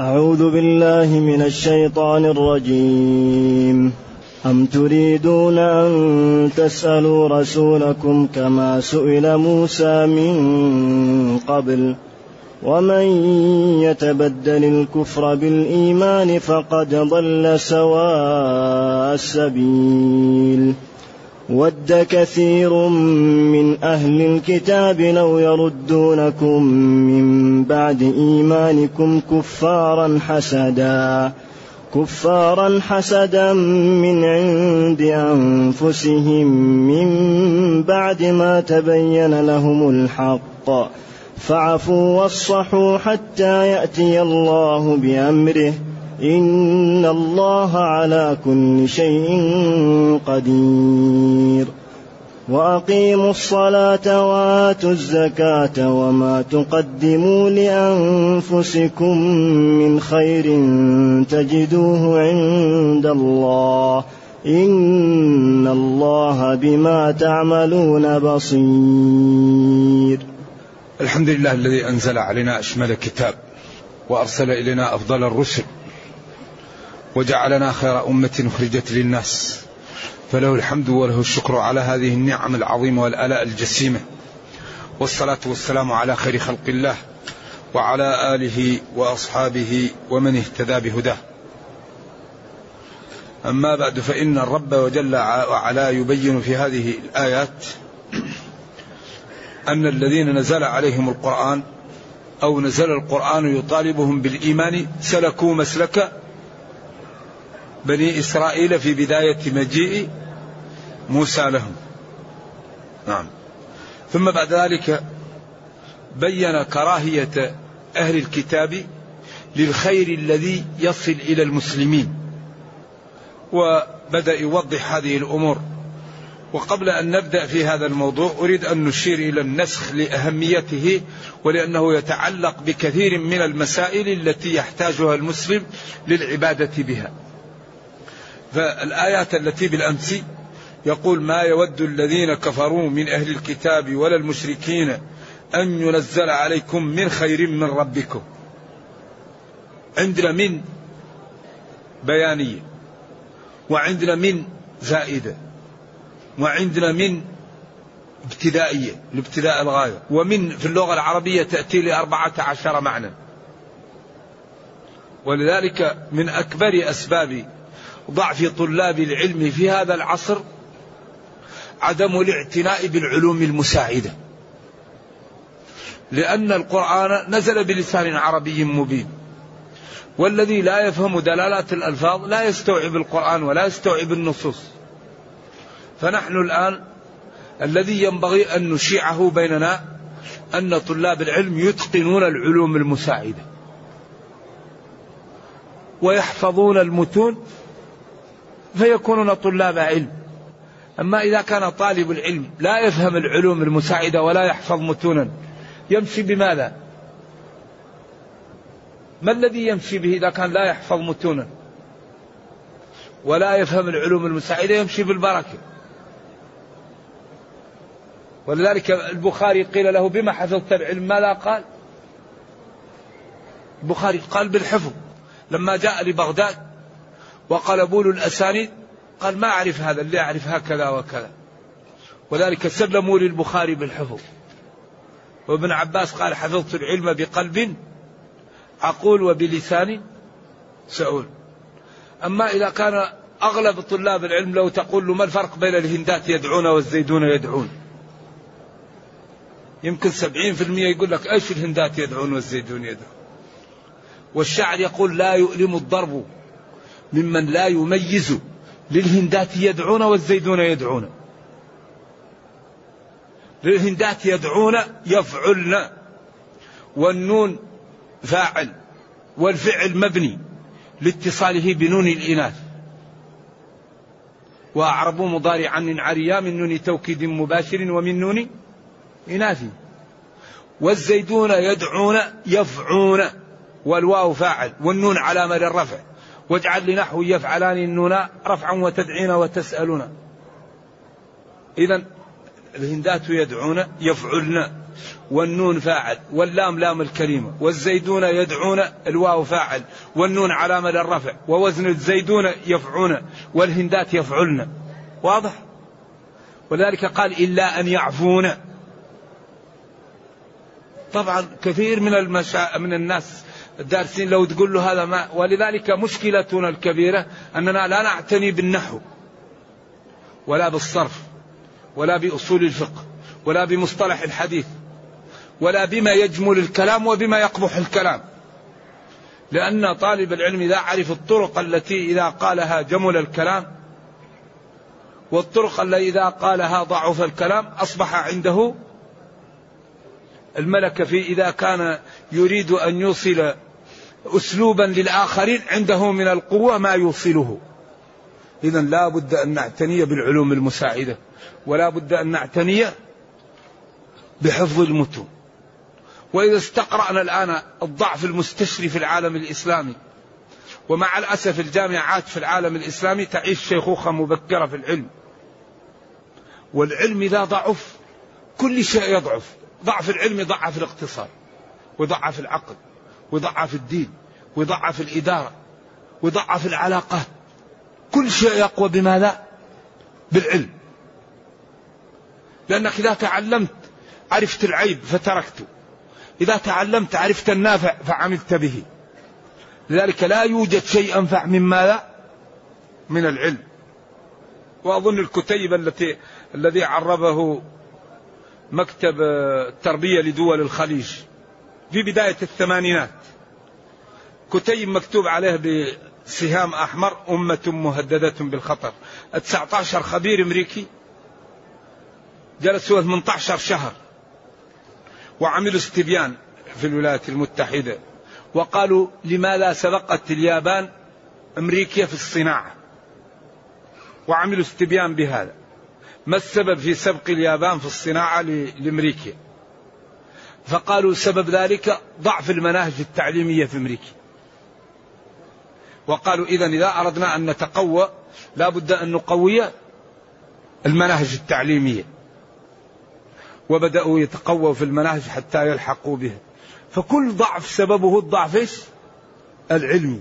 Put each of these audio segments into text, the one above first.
أعوذ بالله من الشيطان الرجيم. أم تريدون أن تسألوا رسولكم كما سئل موسى من قبل؟ ومن يتبدل الكفر بالإيمان فقد ضل سواء السبيل. ود كثير من أهل الكتاب لو يردونكم من بعد إيمانكم كفارا حسدا كفارا حسدا من عند أنفسهم من بعد ما تبين لهم الحق. فاعفوا واصفحوا حتى يأتي الله بأمره إن الله على كل شيء قدير وأقيموا الصلاة وآتوا الزكاة وما تقدموا لأنفسكم من خير تجدوه عند الله إن الله بما تعملون بصير الحمد لله الذي أنزل علينا أشمل كتاب وأرسل إلينا أفضل الرسل وجعلنا خير أمة أخرجت للناس. فله الحمد وله الشكر على هذه النعم العظيمة والآلاء الجسيمة. والصلاة والسلام على خير خلق الله وعلى آله وأصحابه ومن اهتدى بهداه. أما بعد فإن الرب وجل وعلا يبين في هذه الآيات أن الذين نزل عليهم القرآن أو نزل القرآن يطالبهم بالإيمان سلكوا مسلك بني إسرائيل في بداية مجيء موسى لهم. نعم. ثم بعد ذلك بين كراهية أهل الكتاب للخير الذي يصل إلى المسلمين وبدأ يوضح هذه الأمور. وقبل أن نبدأ في هذا الموضوع أريد أن نشير إلى النسخ لأهميته ولأنه يتعلق بكثير من المسائل التي يحتاجها المسلم للعبادة بها. فالآيات التي بالأمس يقول ما يود الذين كفروا من أهل الكتاب ولا المشركين أن ينزل عليكم من خير من ربكم. عندنا من بيانية وعندنا من زائدة وعندنا من ابتدائية لابتداء الغاية ومن في اللغة العربية تأتي لأربعة عشر معنى. ولذلك من أكبر أسباب ضعف طلاب العلم في هذا العصر عدم الاعتناء بالعلوم المساعدة. لأن القرآن نزل بلسان عربي مبين. والذي لا يفهم دلالات الألفاظ لا يستوعب القرآن ولا يستوعب النصوص. فنحن الآن الذي ينبغي أن نشيعه بيننا أن طلاب العلم يتقنون العلوم المساعدة. ويحفظون المتون فيكونون طلاب علم. أما إذا كان طالب العلم لا يفهم العلوم المساعدة ولا يحفظ متونا يمشي بماذا؟ ما الذي يمشي به إذا كان لا يحفظ متونا؟ ولا يفهم العلوم المساعدة يمشي بالبركة. ولذلك البخاري قيل له بما حفظت العلم ماذا قال؟ البخاري قال بالحفظ. لما جاء لبغداد وقلبوا له الأسانيد قال ما أعرف هذا اللي أعرف هكذا وكذا. وذلك سلموا للبخاري بالحفظ. وابن عباس قال حفظت العلم بقلب عقول وبلسان سؤول. أما إذا كان أغلب طلاب العلم لو تقول له ما الفرق بين الهندات يدعون والزيدون يدعون؟ يمكن سبعين في المية يقول لك إيش الهندات يدعون والزيدون يدعون؟ والشعر يقول لا يؤلم الضرب. ممن لا يميز للهندات يدعون والزيدون يدعون. للهندات يدعون يفعلن. والنون فاعل والفعل مبني لاتصاله بنون الإناث. وأعربوا مضارعا من عريا من نون توكيد مباشر ومن نون إناث. والزيدون يدعون يفعون والواو فاعل والنون علامة للرفع واجعل لنحو يفعلان النون رفعا وتدعين وتسألون. إذا الهندات يدعون يفعلن والنون فاعل واللام لام الكلمة والزيدون يدعون الواو فاعل والنون علامة للرفع ووزن الزيدون يفعون والهندات يفعلن. واضح؟ ولذلك قال إلا أن يعفون. طبعا كثير من المشا... من الناس الدارسين لو تقول له هذا ما ولذلك مشكلتنا الكبيرة أننا لا نعتني بالنحو ولا بالصرف ولا بأصول الفقه ولا بمصطلح الحديث ولا بما يجمل الكلام وبما يقبح الكلام. لأن طالب العلم إذا عرف الطرق التي إذا قالها جمل الكلام والطرق التي إذا قالها ضعف الكلام أصبح عنده الملكة في إذا كان يريد أن يوصل أسلوبا للآخرين عنده من القوة ما يوصله. إذا لا بد أن نعتني بالعلوم المساعدة ولا بد أن نعتني بحفظ المتون. وإذا استقرأنا الآن الضعف المستشري في العالم الإسلامي ومع الأسف الجامعات في العالم الإسلامي تعيش شيخوخة مبكرة في العلم. والعلم إذا ضعف كل شيء يضعف. ضعف العلم يضعف الاقتصاد ويضعف العقل. ويضعف الدين ويضعف الإدارة ويضعف العلاقات كل شيء يقوى بماذا؟ بالعلم. لأنك إذا تعلمت عرفت العيب فتركته. إذا تعلمت عرفت النافع فعملت به. لذلك لا يوجد شيء أنفع من ماذا؟ من العلم. وأظن الكتيب التي الذي عربه مكتب التربية لدول الخليج. في بداية الثمانينات. كتيب مكتوب عليه بسهام أحمر أمة مهددة بالخطر. 19 خبير أمريكي جلسوا 18 شهر وعملوا استبيان في الولايات المتحدة وقالوا لماذا سبقت اليابان أمريكا في الصناعة. وعملوا استبيان بهذا. ما السبب في سبق اليابان في الصناعة لأمريكا؟ فقالوا سبب ذلك ضعف المناهج التعليمية في أمريكا. وقالوا إذا إذا أردنا أن نتقوى لا بد أن نقوي المناهج التعليمية. وبدأوا يتقووا في المناهج حتى يلحقوا بها. فكل ضعف سببه الضعف إيش؟ العلمي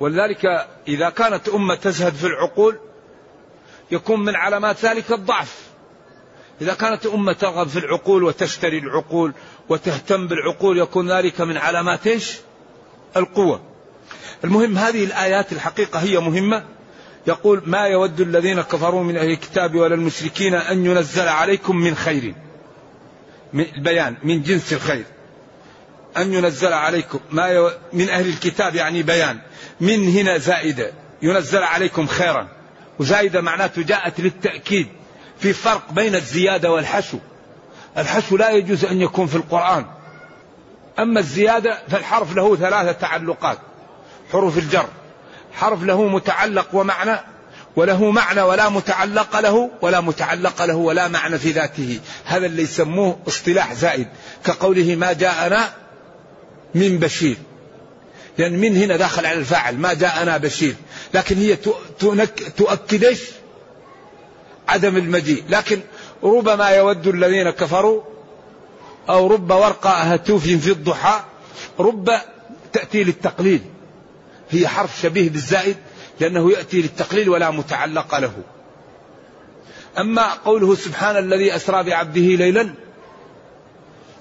ولذلك إذا كانت أمة تزهد في العقول يكون من علامات ذلك الضعف. إذا كانت أمة ترغب في العقول وتشتري العقول وتهتم بالعقول يكون ذلك من علامات إيش؟ القوة. المهم هذه الآيات الحقيقة هي مهمة. يقول ما يود الذين كفروا من أهل الكتاب ولا المشركين أن ينزل عليكم من خير. من البيان من جنس الخير. أن ينزل عليكم. ما من أهل الكتاب يعني بيان. من هنا زائدة. ينزل عليكم خيرا. وزائدة معناته جاءت للتأكيد. في فرق بين الزيادة والحشو. الحشو لا يجوز أن يكون في القرآن. أما الزيادة فالحرف له ثلاثة تعلقات. حروف الجر. حرف له متعلق ومعنى وله معنى ولا متعلق له ولا متعلق له ولا معنى في ذاته. هذا اللي يسموه اصطلاح زائد. كقوله ما جاءنا من بشير. لأن يعني من هنا داخل على الفاعل. ما جاءنا بشير. لكن هي تؤكد؟ عدم المجيء. لكن ربما يود الذين كفروا أو رب ورقة هتوف في الضحى رب تأتي للتقليل. هي حرف شبيه بالزائد لأنه يأتي للتقليل ولا متعلق له. أما قوله سبحان الذي أسرى بعبده ليلا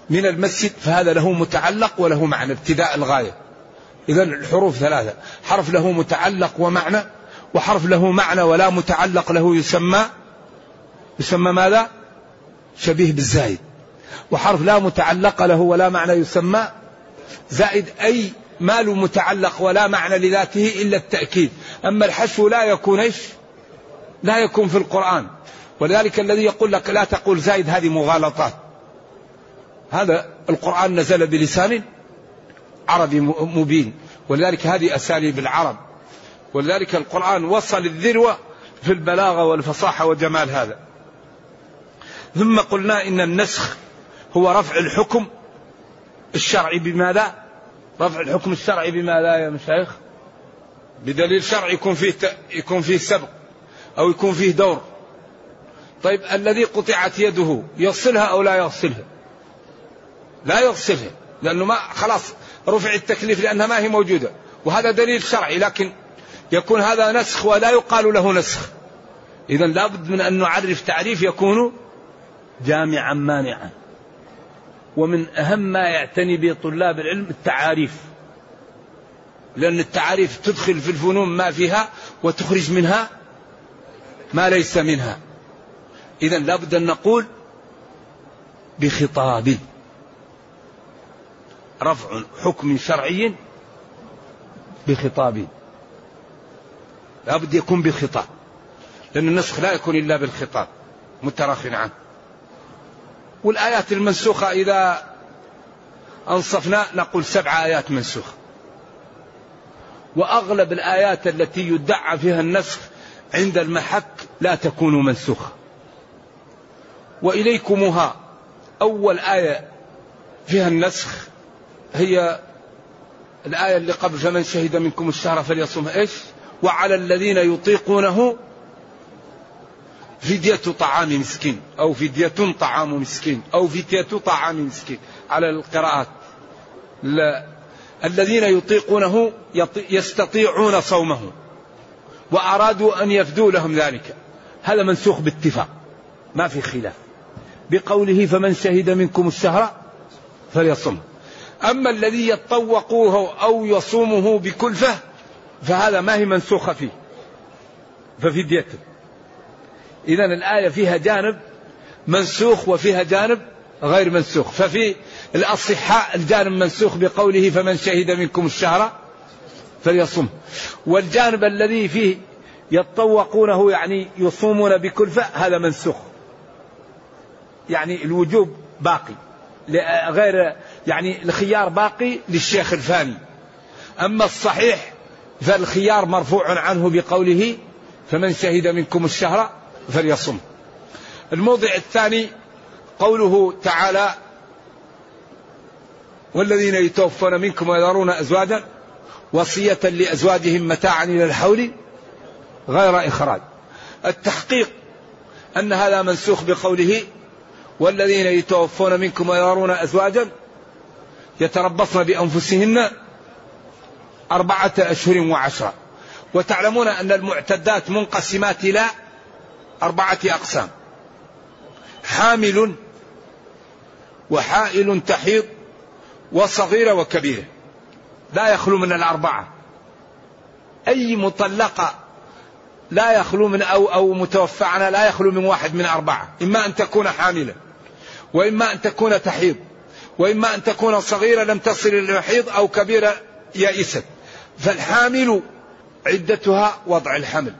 من المسجد فهذا له متعلق وله معنى ابتداء الغاية. إذا الحروف ثلاثة حرف له متعلق ومعنى وحرف له معنى ولا متعلق له يسمى يسمى ماذا؟ شبيه بالزايد. وحرف لا متعلق له ولا معنى يسمى زائد أي ما له متعلق ولا معنى لذاته إلا التأكيد. أما الحشو لا يكون إيش؟ لا يكون في القرآن. ولذلك الذي يقول لك لا تقول زايد هذه مغالطات. هذا القرآن نزل بلسان عربي مبين. ولذلك هذه أساليب العرب. ولذلك القرآن وصل الذروة في البلاغة والفصاحة وجمال هذا. ثم قلنا إن النسخ هو رفع الحكم الشرعي بماذا؟ رفع الحكم الشرعي بماذا يا مشايخ؟ بدليل شرعي يكون فيه يكون فيه سبق أو يكون فيه دور. طيب الذي قطعت يده يغسلها أو لا يغسلها لا يغسلها لأنه ما خلاص رفع التكليف لأنها ما هي موجودة. وهذا دليل شرعي لكن يكون هذا نسخ ولا يقال له نسخ. إذا لابد من أن نعرف تعريف يكون جامعا مانعا. ومن أهم ما يعتني به طلاب العلم التعاريف. لأن التعاريف تدخل في الفنون ما فيها وتخرج منها ما ليس منها. إذا لابد أن نقول بخطاب. رفع حكم شرعي بخطاب. لابد يكون بخطاب. لأن النسخ لا يكون إلا بالخطاب. متراخ عنه. والآيات المنسوخة إذا أنصفنا نقول سبع آيات منسوخة. وأغلب الآيات التي يدعى فيها النسخ عند المحك لا تكون منسوخة. وإليكمها أول آية فيها النسخ هي الآية اللي قبل فمن شهد منكم الشهر فليصم إيش؟ وعلى الذين يطيقونه فدية طعام مسكين أو فدية طعام مسكين أو فدية طعام مسكين. على القراءات. لا الذين يطيقونه يستطيعون صومه وأرادوا أن يفدوا لهم ذلك. هذا منسوخ باتفاق. ما في خلاف. بقوله فمن شهد منكم الشهر فليصم. أما الذي يتطوقوه أو يصومه بكلفة فهذا ما هي منسوخة فيه. ففديته إذا الآية فيها جانب منسوخ وفيها جانب غير منسوخ. ففي الأصحاء الجانب منسوخ بقوله فمن شهد منكم الشهر فليصم. والجانب الذي فيه يتطوقونه يعني يصومون بكلفة هذا منسوخ. يعني الوجوب باقي. غير يعني الخيار باقي للشيخ الفاني. أما الصحيح فالخيار مرفوع عنه بقوله فمن شهد منكم الشهر فليصم. الموضع الثاني قوله تعالى والذين يتوفون منكم ويذرون أزواجا وصية لأزواجهم متاعا إلى الحول غير إخراج. التحقيق أن هذا منسوخ بقوله والذين يتوفون منكم ويذرون أزواجا يتربصن بأنفسهن أربعة أشهر وعشرة. وتعلمون أن المعتدات منقسمات إلى أربعة أقسام. حامل وحائل تحيض وصغيرة وكبيرة لا يخلو من الأربعة. أي مطلقة لا يخلو من أو أو متوفى عنها لا يخلو من واحد من أربعة. إما أن تكون حاملة وإما أن تكون تحيض وإما أن تكون صغيرة لم تصل إلى المحيض أو كبيرة يئست فالحامل عدتها وضع الحمل.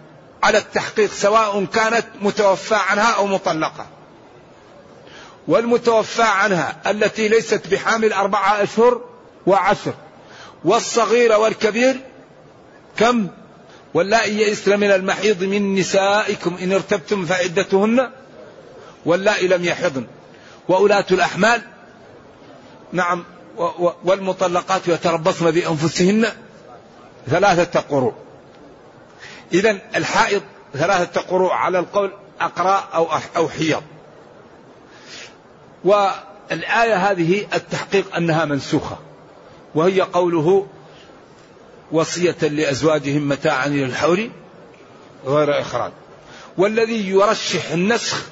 على التحقيق سواء كانت متوفى عنها أو مطلقة. والمتوفى عنها التي ليست بحامل أربعة أشهر وعشر. والصغير والكبير كم؟ واللائي يئسن من المحيض من نسائكم. إن ارتبتم فعدتهن واللائي لم يحضن. وأولاة الأحمال نعم والمطلقات يتربصن بأنفسهن ثلاثة قروء إذا الحائض ثلاثة قروء على القول أقراء أو أو حيض. والآية هذه التحقيق أنها منسوخة وهي قوله وصية لأزواجهم متاعا إلى الحول غير إخراج. والذي يرشح النسخ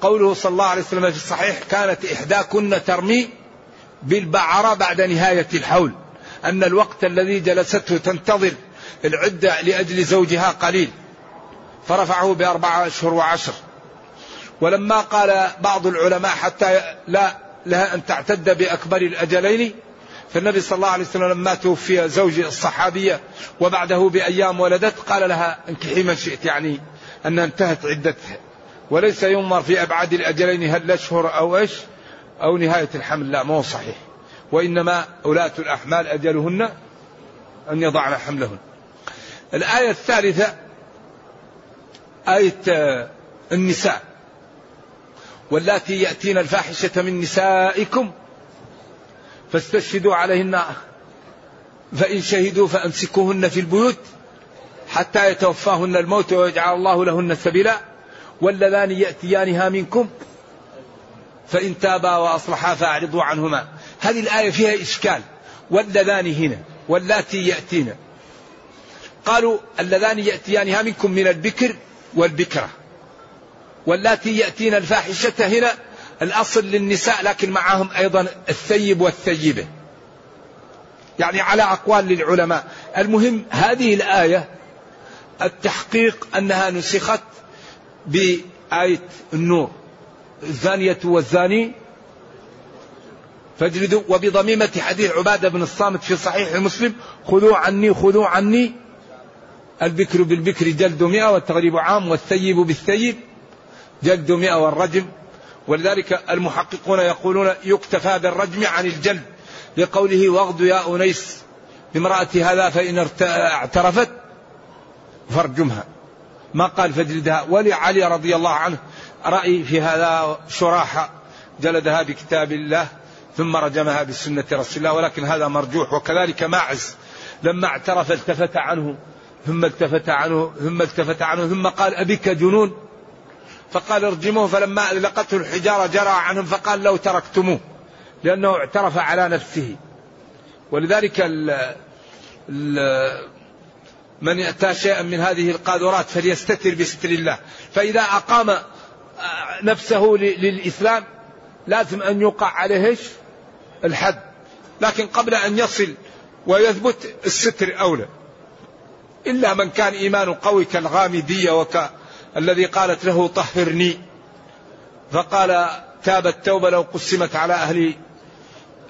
قوله صلى الله عليه وسلم في الصحيح كانت إحداكن ترمي بالبعرة بعد نهاية الحول أن الوقت الذي جلسته تنتظر العدة لأجل زوجها قليل. فرفعه بأربعة أشهر وعشر. ولما قال بعض العلماء حتى لا لها أن تعتد بأكبر الأجلين فالنبي صلى الله عليه وسلم لما توفي زوج الصحابية وبعده بأيام ولدت قال لها انكحي من شئت يعني أنها انتهت عدتها. وليس ينظر في أبعاد الأجلين هل أشهر أو إيش؟ أو نهاية الحمل. لا مو صحيح. وإنما أولاة الأحمال أجلهن أن يضعن حملهن. الآية الثالثة آية النساء. واللاتي يأتين الفاحشة من نسائكم فاستشهدوا عليهن فإن شهدوا فأمسكوهن في البيوت حتى يتوفاهن الموت ويجعل الله لهن سبيلا. واللذان يأتيانها منكم فإن تابا وأصلحا فأعرضوا عنهما. هذه الآية فيها إشكال. واللذان هنا واللاتي يأتين قالوا اللذان يأتيانها منكم من البكر والبكرة. واللاتي يأتين الفاحشة هنا الأصل للنساء لكن معهم أيضا الثيب والثيبة يعني على أقوال للعلماء. المهم هذه الآية التحقيق أنها نسخت بآية النور. الزانية والزاني. فاجلدوا. وبضميمة حديث عبادة بن الصامت في صحيح مسلم خذوا عني خذوا عني البكر بالبكر جلد مئة والتغريب عام والثيب بالثيب جلد مئة والرجم. ولذلك المحققون يقولون يكتفى بالرجم عن الجلد لقوله واغد يا أنيس بامرأة هذا فإن اعترفت فارجمها. ما قال فاجلدها ولعلي رضي الله عنه رأي في هذا شراحة جلدها بكتاب الله ثم رجمها بسنة رسول الله ولكن هذا مرجوح وكذلك ماعز لما اعترف التفت عنه. ثم التفت عنه ثم التفت عنه ثم قال أبيك جنون؟ فقال ارجموه فلما لقته الحجارة جرى عنهم فقال لو تركتموه لأنه اعترف على نفسه. ولذلك ال ال من يأتى شيئا من هذه القاذورات فليستتر بستر الله. فإذا أقام نفسه للإسلام لازم أن يوقع عليه الحد. لكن قبل أن يصل ويثبت الستر أولى. إلا من كان إيمانه قوي كالغامدية وكالذي قالت له طهرني. فقال تاب التوبة لو قسمت على أهل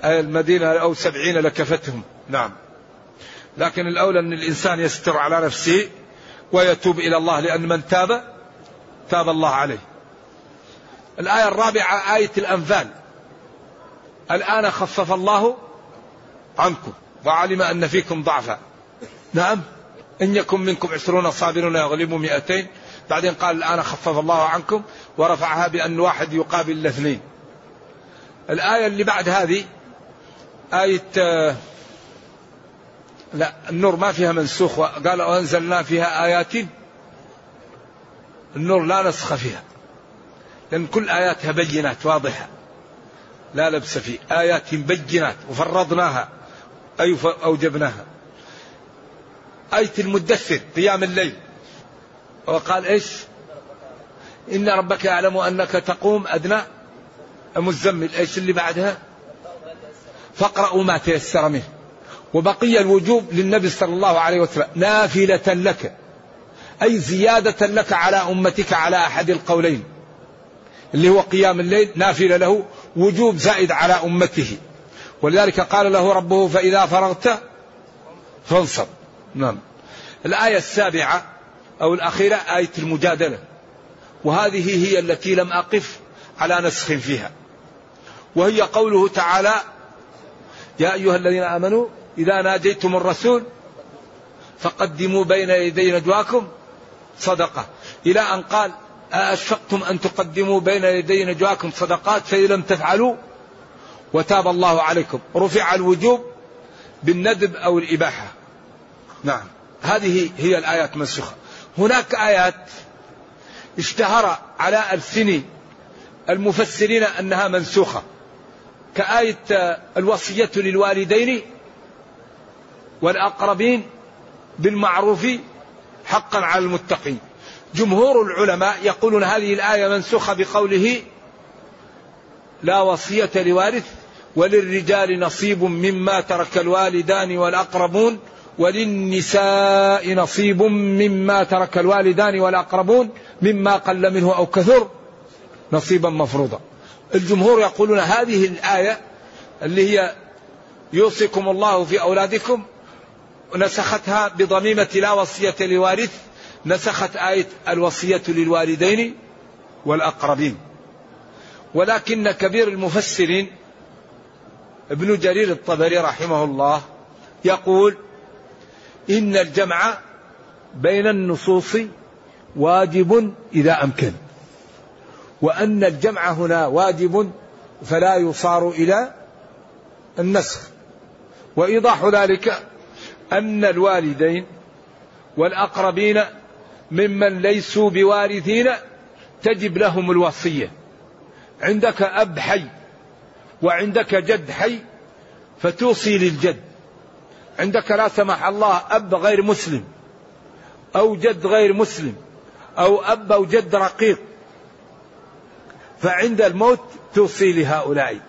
المدينة أو سبعين لكفتهم. نعم. لكن الأولى أن الإنسان يستر على نفسه ويتوب إلى الله لأن من تاب تاب الله عليه. الآية الرابعة آية الأنفال. الآن خفف الله عنكم وعلم أن فيكم ضعفا. نعم. إن يكن منكم عشرون صابرون يغلبوا مئتين. بعدين قال الآن خفف الله عنكم ورفعها بأن واحد يقابل الاثنين. الآية اللي بعد هذه آية لا النور ما فيها منسوخ قال وأنزلنا فيها آيات. النور لا نسخ فيها لأن كل آياتها بينات واضحة. لا لبس فيه آيات بينات وفرضناها أي أوجبناها. آية المدثر قيام الليل. وقال إيش؟ إن ربك يعلم أنك تقوم أدنى مزمل. إيش اللي بعدها؟ فاقرأوا ما تيسر منه. وبقي الوجوب للنبي صلى الله عليه وسلم نافلة لك أي زيادة لك على أمتك على أحد القولين اللي هو قيام الليل نافلة له وجوب زائد على أمته. ولذلك قال له ربه فإذا فرغت فانصب. نعم. الآية السابعة أو الأخيرة آية المجادلة. وهذه هي التي لم أقف على نسخ فيها. وهي قوله تعالى يا أيها الذين آمنوا إذا ناجيتم الرسول فقدموا بين يدي نجواكم. صدقة. إلى أن قال أشفقتم أن تقدموا بين يدي نجواكم صدقات فإن لم تفعلوا وتاب الله عليكم. رفع الوجوب بالندب أو الإباحة. نعم. هذه هي الآيات منسوخة. هناك آيات اشتهر على ألسن المفسرين أنها منسوخة. كآية الوصية للوالدين والأقربين بالمعروف حقا على المتقين. جمهور العلماء يقولون هذه الآية منسوخة بقوله لا وصية لوارث وللرجال نصيب مما ترك الوالدان والأقربون وللنساء نصيب مما ترك الوالدان والأقربون مما قل منه أو كثر نصيبا مفروضا. الجمهور يقولون هذه الآية اللي هي يوصيكم الله في أولادكم نسختها بضميمة لا وصية لوارث نسخت آية الوصية للوالدين والأقربين. ولكن كبير المفسرين ابن جرير الطبري رحمه الله يقول إن الجمع بين النصوص واجب إذا أمكن. وأن الجمع هنا واجب فلا يصار إلى النسخ. وإيضاح ذلك أن الوالدين والأقربين ممن ليسوا بوارثين تجب لهم الوصية. عندك أب حي وعندك جد حي فتوصي للجد. عندك لا سمح الله أب غير مسلم أو جد غير مسلم أو أب أو جد رقيق. فعند الموت توصي لهؤلاء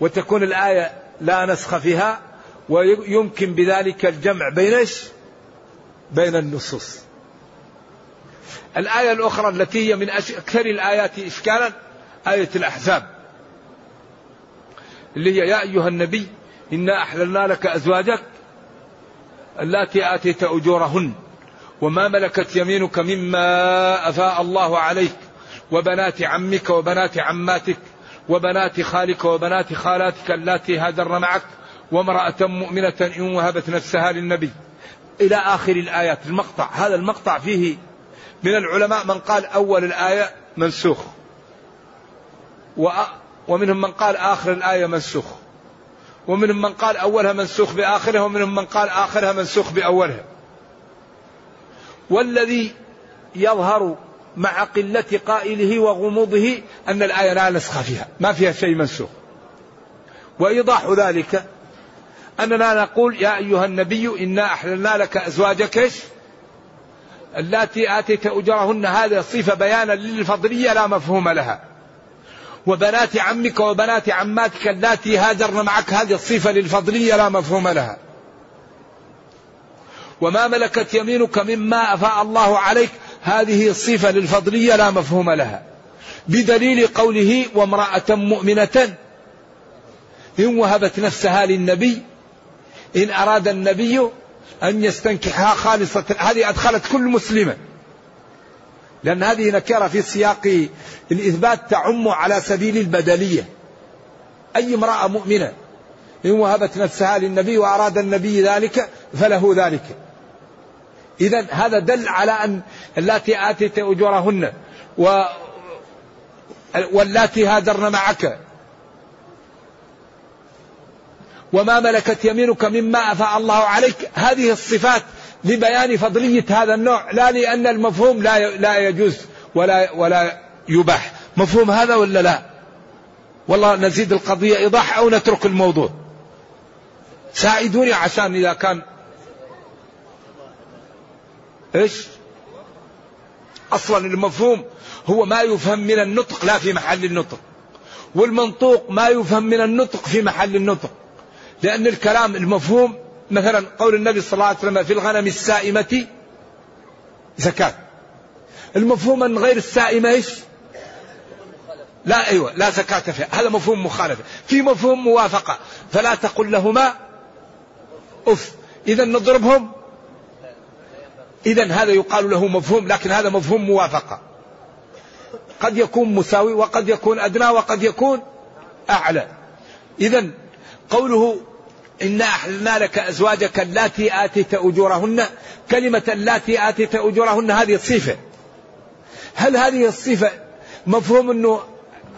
وتكون الآية لا نسخ فيها ويمكن بذلك الجمع بين بين النصوص. الآية الأخرى التي هي من أكثر الآيات إشكالا آية الأحزاب. اللي هي يا أيها النبي إنا أحللنا لك أزواجك اللاتي آتيت أجورهن وما ملكت يمينك مما أفاء الله عليك وبنات عمك وبنات عماتك وبنات خالك وبنات خالاتك اللاتي هاجرن معك وامرأة مؤمنة إن وهبت نفسها للنبي. إلى آخر الآيات المقطع هذا المقطع فيه من العلماء من قال أول الآية منسوخ ومنهم من قال آخر الآية منسوخ. ومنهم من قال أولها منسوخ بآخرها ومنهم من قال آخرها منسوخ بأولها. والذي يظهر مع قلة قائله وغموضه أن الآية لا نسخ فيها ما فيها شيء منسوخ. وإيضاح ذلك أننا نقول يا أيها النبي إنا أحللنا لك أزواجك اللاتي آتيت أجرهن هذا صفة بيانا للفضلية لا مفهوم لها. وبنات عمك وبنات عماتك اللاتي هاجرن معك هذه الصفة للفضلية لا مفهوم لها. وما ملكت يمينك مما أفاء الله عليك هذه الصفة للفضلية لا مفهوم لها. بدليل قوله وامرأة مؤمنة إن وهبت نفسها للنبي إن أراد النبي أن يستنكحها خالصة هذه أدخلت كل مسلمة. لأن هذه نكرة في سياق الإثبات تعم على سبيل البدلية. أي امرأة مؤمنة إن وهبت نفسها للنبي وأراد النبي ذلك فله ذلك. إذا هذا دل على أن اللاتي آتيت أجورهن و واللاتي هاجرن معك. وما ملكت يمينك مما أفاء الله عليك. هذه الصفات لبيان فضلية هذا النوع لا لأن المفهوم لا لا يجوز ولا ولا يباح. مفهوم هذا ولا لا؟ والله نزيد القضية إيضاح أو نترك الموضوع. ساعدوني عشان إذا كان إيش؟ أصلا المفهوم هو ما يفهم من النطق لا في محل النطق. والمنطوق ما يفهم من النطق في محل النطق. لأن الكلام المفهوم مثلا قول النبي صلى الله عليه وسلم في الغنم السائمة زكاة. المفهوم أن غير السائمة إيش؟ لا أيوة لا زكاة فيها. هذا مفهوم مخالفة في مفهوم موافقة. فلا تقل لهما أف. إذا نضربهم. إذا هذا يقال له مفهوم لكن هذا مفهوم موافقة. قد يكون مساوي وقد يكون أدنى وقد يكون أعلى. إذا قوله إنا أحللنا لك أزواجك اللاتي آتيت أجورهن كلمة اللاتي آتيت أجورهن هذه الصفة. هل هذه الصفة مفهوم أنه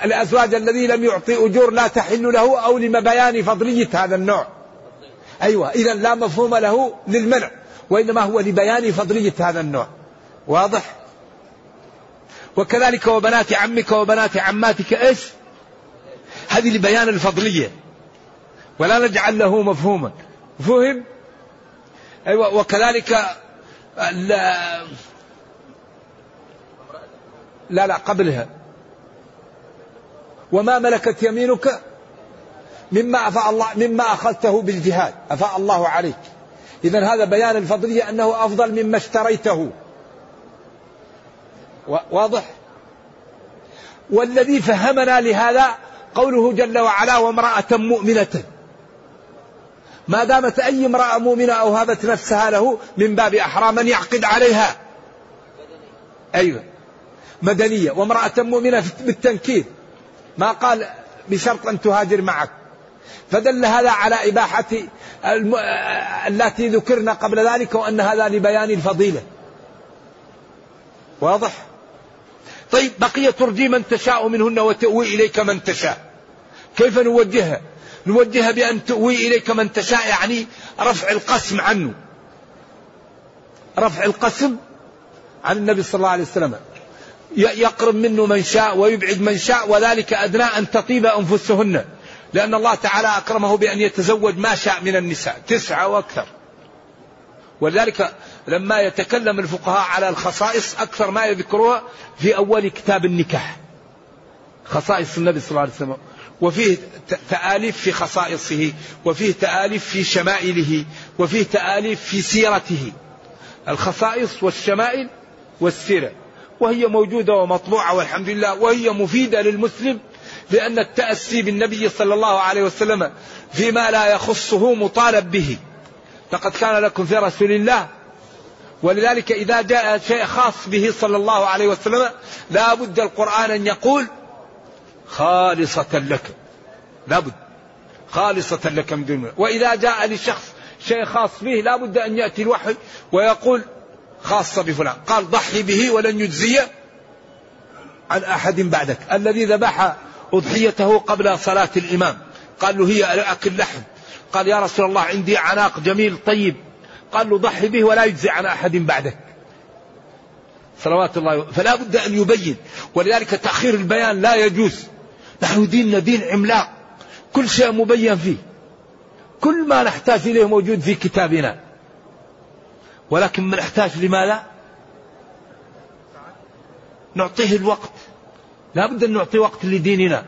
الأزواج الذي لم يعطي أجور لا تحل له أو لمبيان فضلية هذا النوع؟ أيوة إذا لا مفهوم له للمنع وإنما هو لبيان فضلية هذا النوع. واضح؟ وكذلك وبنات عمك وبنات عماتك إيش؟ هذه لبيان الفضلية. ولا نجعل له مفهوما. فهم؟ أيوة وكذلك لا لا, لا قبلها. وما ملكت يمينك مما أفاء الله مما أخذته بالجهاد. أفاء الله عليك. إذا هذا بيان الفضلية أنه أفضل مما اشتريته. واضح؟ والذي فهمنا لهذا قوله جل وعلا وامرأة مؤمنة. ما دامت أي امرأة مؤمنة أو هبت نفسها له من باب أحرى من يعقد عليها. أيوة. مدنية. وامرأة مؤمنة بالتنكيل ما قال بشرط أن تهاجر معك. فدل هذا على إباحة التي ذكرنا قبل ذلك وأن هذا لبيان الفضيلة. واضح؟ طيب بقي ترجي من تشاء منهن وتأوي إليك من تشاء. كيف نوجهها؟ نوجهها بأن تؤوي إليك من تشاء يعني رفع القسم عنه. رفع القسم عن النبي صلى الله عليه وسلم. يقرب منه من شاء ويبعد من شاء وذلك أدنى أن تطيب أنفسهن. لأن الله تعالى أكرمه بأن يتزوج ما شاء من النساء تسعة وأكثر. ولذلك لما يتكلم الفقهاء على الخصائص أكثر ما يذكروها في أول كتاب النكاح. خصائص النبي صلى الله عليه وسلم. وفيه تآليف في خصائصه وفيه تآليف في شمائله وفيه تآليف في سيرته. الخصائص والشمائل والسيرة. وهي موجودة ومطبوعة والحمد لله وهي مفيدة للمسلم لأن التأسي بالنبي صلى الله عليه وسلم فيما لا يخصه مطالب به. لقد كان لكم في رسول الله. ولذلك إذا جاء شيء خاص به صلى الله عليه وسلم لا بد القرآن أن يقول خالصة لك. لا بد خالصة لك من دون وإذا جاء لشخص شيء خاص به لا بد أن يأتي الوحي ويقول خاصة بفلان. قال ضحي به ولن يجزي عن أحد بعدك. الذي ذبح أضحيته قبل صلاة الإمام. قال له هي أكل لحم قال يا رسول الله عندي عناق جميل طيب. قال له ضحي به ولا يجزي عن أحد بعدك. صلوات الله فلا بد أن يبين. ولذلك تأخير البيان لا يجوز. نحن ديننا دين عملاق. كل شيء مبين فيه. كل ما نحتاج إليه موجود في كتابنا. ولكن ما نحتاج لماذا؟ نعطيه الوقت. لا بد أن نعطي وقت لديننا.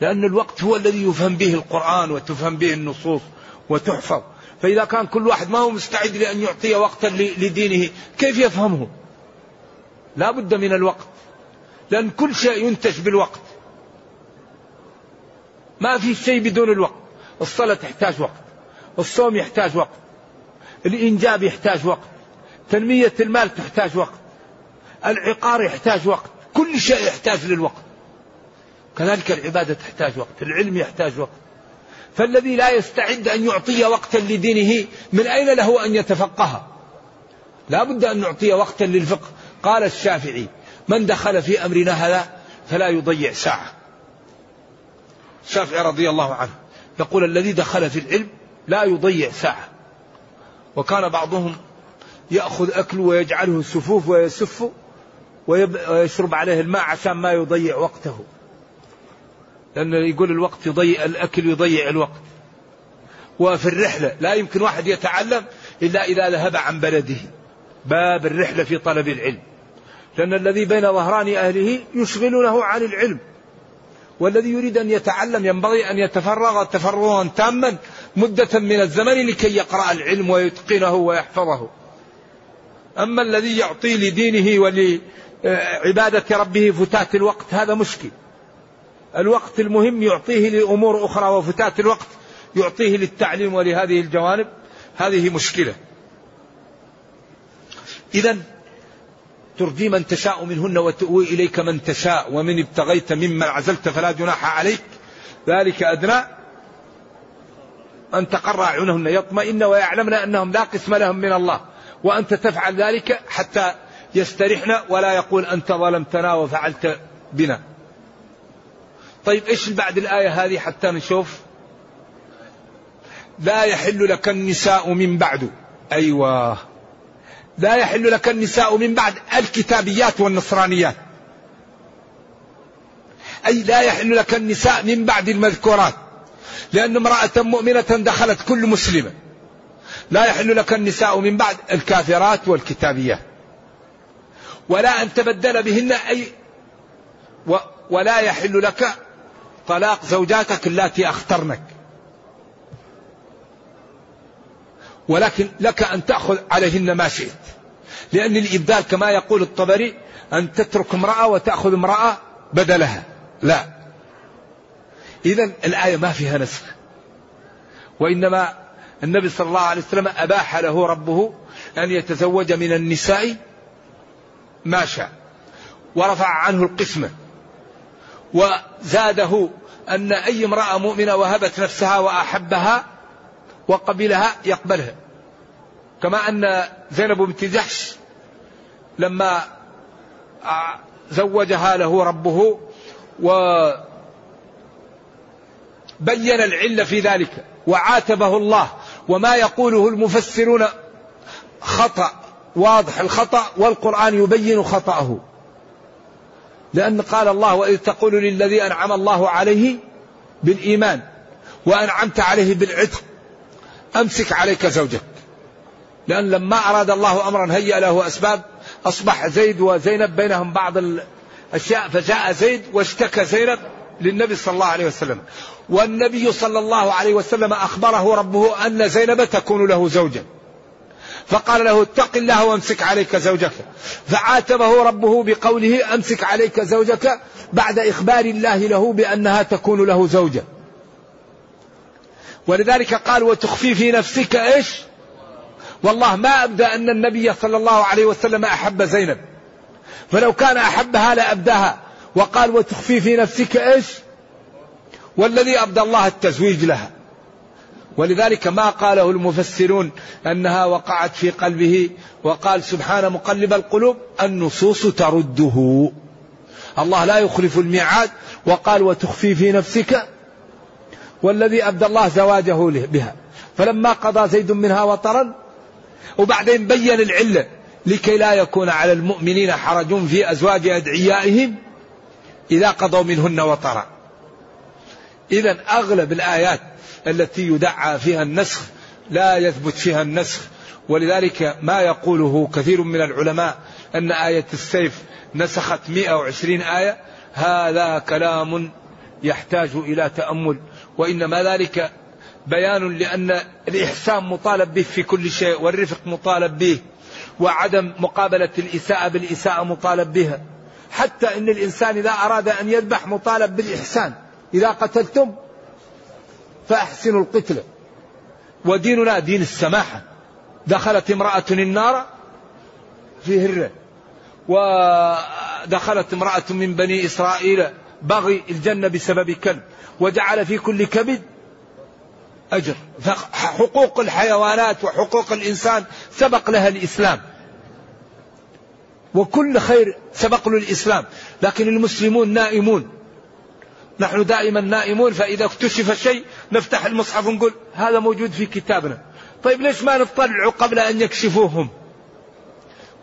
لأن الوقت هو الذي يفهم به القرآن وتفهم به النصوص وتحفظ. فإذا كان كل واحد ما هو مستعد لأن يعطي وقتا لدينه كيف يفهمه؟ لا بد من الوقت. لأن كل شيء ينتج بالوقت. ما في شيء بدون الوقت. الصلاة تحتاج وقت. الصوم يحتاج وقت. الإنجاب يحتاج وقت. تنمية المال تحتاج وقت. العقار يحتاج وقت. كل شيء يحتاج للوقت. كذلك العبادة تحتاج وقت. العلم يحتاج وقت. فالذي لا يستعد أن يعطي وقتا لدينه من أين له أن يتفقه؟ لا بد أن نعطي وقتا للفقه. قال الشافعي من دخل في أمرنا هذا فلا يضيع ساعة. الشافعي رضي الله عنه يقول الذي دخل في العلم لا يضيع ساعة. وكان بعضهم يأخذ أكله ويجعله سفوف ويسف ويشرب عليه الماء عشان ما يضيع وقته. لأنه يقول الوقت يضيع الأكل يضيع الوقت. وفي الرحلة لا يمكن واحد يتعلم إلا إذا ذهب عن بلده. باب الرحلة في طلب العلم. لأن الذي بين ظهران أهله يشغلونه عن العلم. والذي يريد أن يتعلم ينبغي أن يتفرغ تفرغا تاما مدة من الزمن لكي يقرأ العلم ويتقنه ويحفظه. أما الذي يعطي لدينه ولعبادة ربه فتات الوقت هذا مشكل. الوقت المهم يعطيه لأمور أخرى وفتات الوقت يعطيه للتعليم ولهذه الجوانب هذه مشكلة. إذا ترجي من تشاء منهن وتؤوي إليك من تشاء ومن ابتغيت ممن عزلت فلا جناح عليك. ذلك أدنى أن تقر أعينهن يطمئن ويعلمن أنهم لا قسم لهم من الله. وأنت تفعل ذلك حتى يسترحن ولا يقول أنت ظلمتنا وفعلت بنا. طيب إيش بعد الآية هذه حتى نشوف؟ لا يحل لك النساء من بعد. أيوة. لا يحل لك النساء من بعد الكتابيات والنصرانيات. أي لا يحل لك النساء من بعد المذكورات. لأن امرأة مؤمنة دخلت كل مسلمة. لا يحل لك النساء من بعد الكافرات والكتابيات. ولا أن تبدل بهن أي و ولا يحل لك طلاق زوجاتك اللاتي أخترنك. ولكن لك أن تأخذ عليهن ما شئت. لأن الإبدال كما يقول الطبري أن تترك امرأة وتأخذ امرأة بدلها. لا. إذا الآية ما فيها نسخ. وإنما النبي صلى الله عليه وسلم أباح له ربه أن يتزوج من النساء ما شاء. ورفع عنه القسمة. وزاده أن أي امرأة مؤمنة وهبت نفسها وأحبها وقبلها يقبلها. كما أن زينب بنت جحش لما زوجها له ربه وبين العلة في ذلك وعاتبه الله وما يقوله المفسرون خطأ واضح الخطأ والقرآن يبين خطأه. لأن قال الله وإذ تقول للذي أنعم الله عليه بالإيمان وأنعمت عليه بالعتق أمسك عليك زوجك. لأن لما أراد الله أمرا هيأ له أسباب أصبح زيد وزينب بينهم بعض الأشياء فجاء زيد واشتكى زينب للنبي صلى الله عليه وسلم. والنبي صلى الله عليه وسلم أخبره ربه أن زينب تكون له زوجا فقال له اتق الله وامسك عليك زوجك. فعاتبه ربه بقوله أمسك عليك زوجك بعد إخبار الله له بأنها تكون له زوجة. ولذلك قال وتخفي في نفسك إيش؟ والله ما ابدى أن النبي صلى الله عليه وسلم أحب زينب. فلو كان أحبها لأبداها. وقال وتخفي في نفسك إيش؟ والذي أبدى الله التزويج لها. ولذلك ما قاله المفسرون أنها وقعت في قلبه وقال سبحان مقلب القلوب النصوص ترده. الله لا يخلف الميعاد. وقال وتخفي في نفسك والذي أبدى الله زواجه بها. فلما قضى زيد منها وطرا وبعدين بين العلة لكي لا يكون على المؤمنين حرج في أزواج أدعيائهم إذا قضوا منهن وطرا. اذا أغلب الآيات التي يدعى فيها النسخ لا يثبت فيها النسخ ولذلك ما يقوله كثير من العلماء أن آية السيف نسخت 120 آية هذا كلام يحتاج إلى تأمل وإنما ذلك بيان لأن الإحسان مطالب به في كل شيء والرفق مطالب به وعدم مقابلة الإساءة بالإساءة مطالب بها. حتى أن الإنسان إذا أراد أن يذبح مطالب بالإحسان. إذا قتلتم فأحسنوا القتلة وديننا دين السماحة. دخلت امرأة النار في هرة. ودخلت امرأة من بني إسرائيل. بغي الجنة بسبب كلب. وجعل في كل كبد. أجر. فحقوق الحيوانات وحقوق الإنسان سبق لها الإسلام. وكل خير سبق له الإسلام. لكن المسلمون نائمون. نحن دائما نائمون فإذا اكتشف شيء نفتح المصحف ونقول هذا موجود في كتابنا. طيب ليش ما نطلع قبل أن يكشفوهم؟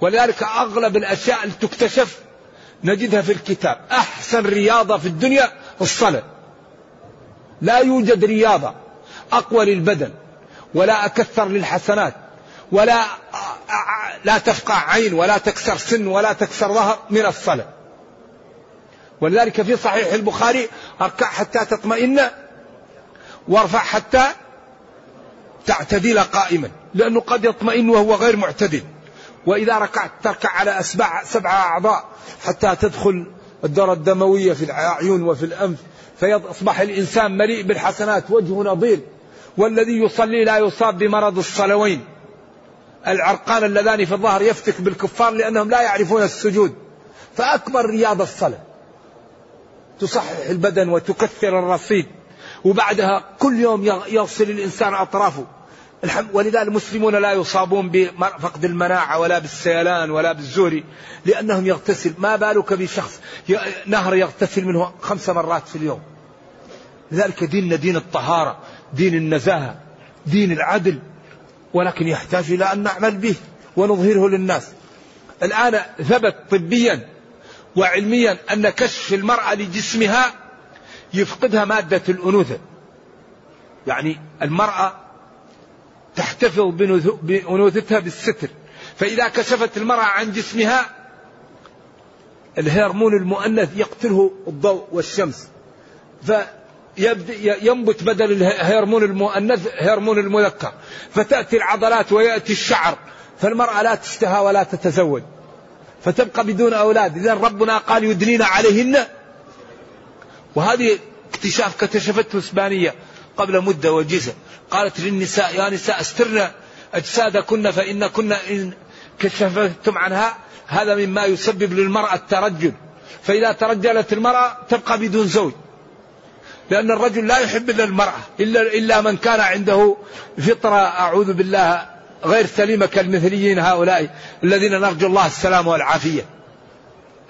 ولذلك أغلب الأشياء اللي تكتشف نجدها في الكتاب. أحسن رياضة في الدنيا الصلاة. لا يوجد رياضة. أقوى للبدن ولا أكثر للحسنات ولا لا تفقع عين ولا تكسر سن ولا تكسر ظهر من الصلاة ولذلك في صحيح البخاري اركع حتى تطمئن وارفع حتى تعتدل قائما لأنه قد يطمئن وهو غير معتدل. وإذا ركعت تركع على أسبع سبع أعضاء حتى تدخل الدورة الدموية في الأعين وفي الأنف فيصبح الإنسان مليء بالحسنات وجهه نظير. والذي يصلي لا يصاب بمرض الصلوين. العرقان اللذان في الظهر يفتك بالكفار لأنهم لا يعرفون السجود. فأكبر رياضة الصلاة. تصحح البدن وتكثر الرصيد. وبعدها كل يوم يغسل الإنسان أطرافه. ولذا المسلمون لا يصابون بفقد المناعة ولا بالسيلان ولا بالزور لأنهم يغتسل. ما بالك بشخص نهر يغتسل منه خمس مرات في اليوم. لذلك ديننا دين الطهارة. دين النزاهة دين العدل ولكن يحتاج إلى أن نعمل به ونظهره للناس. الآن ثبت طبيا وعلميا أن كشف المرأة لجسمها يفقدها مادة الأنوثة. يعني المرأة تحتفظ بأنوثتها بالستر. فإذا كشفت المرأة عن جسمها الهرمون المؤنث يقتله الضوء والشمس. فينبت بدل الهرمون المؤنث هرمون المذكر. فتأتي العضلات ويأتي الشعر. فالمرأة لا تشتهى ولا تتزوج. فتبقى بدون أولاد. إذا ربنا قال يدنين عليهن. وهذه اكتشاف اكتشفته إسبانية قبل مدة وجيزة. قالت للنساء يا نساء استرن أجسادكن فإن كن إن كشفتم عنها. هذا مما يسبب للمرأة الترجل. فإذا ترجلت المرأة تبقى بدون زوج. لأن الرجل لا يحب إلا المرأة إلا, إلا من كان عنده فطرة أعوذ بالله غير سليمة كالمثليين هؤلاء الذين نرجو الله السلام والعافية.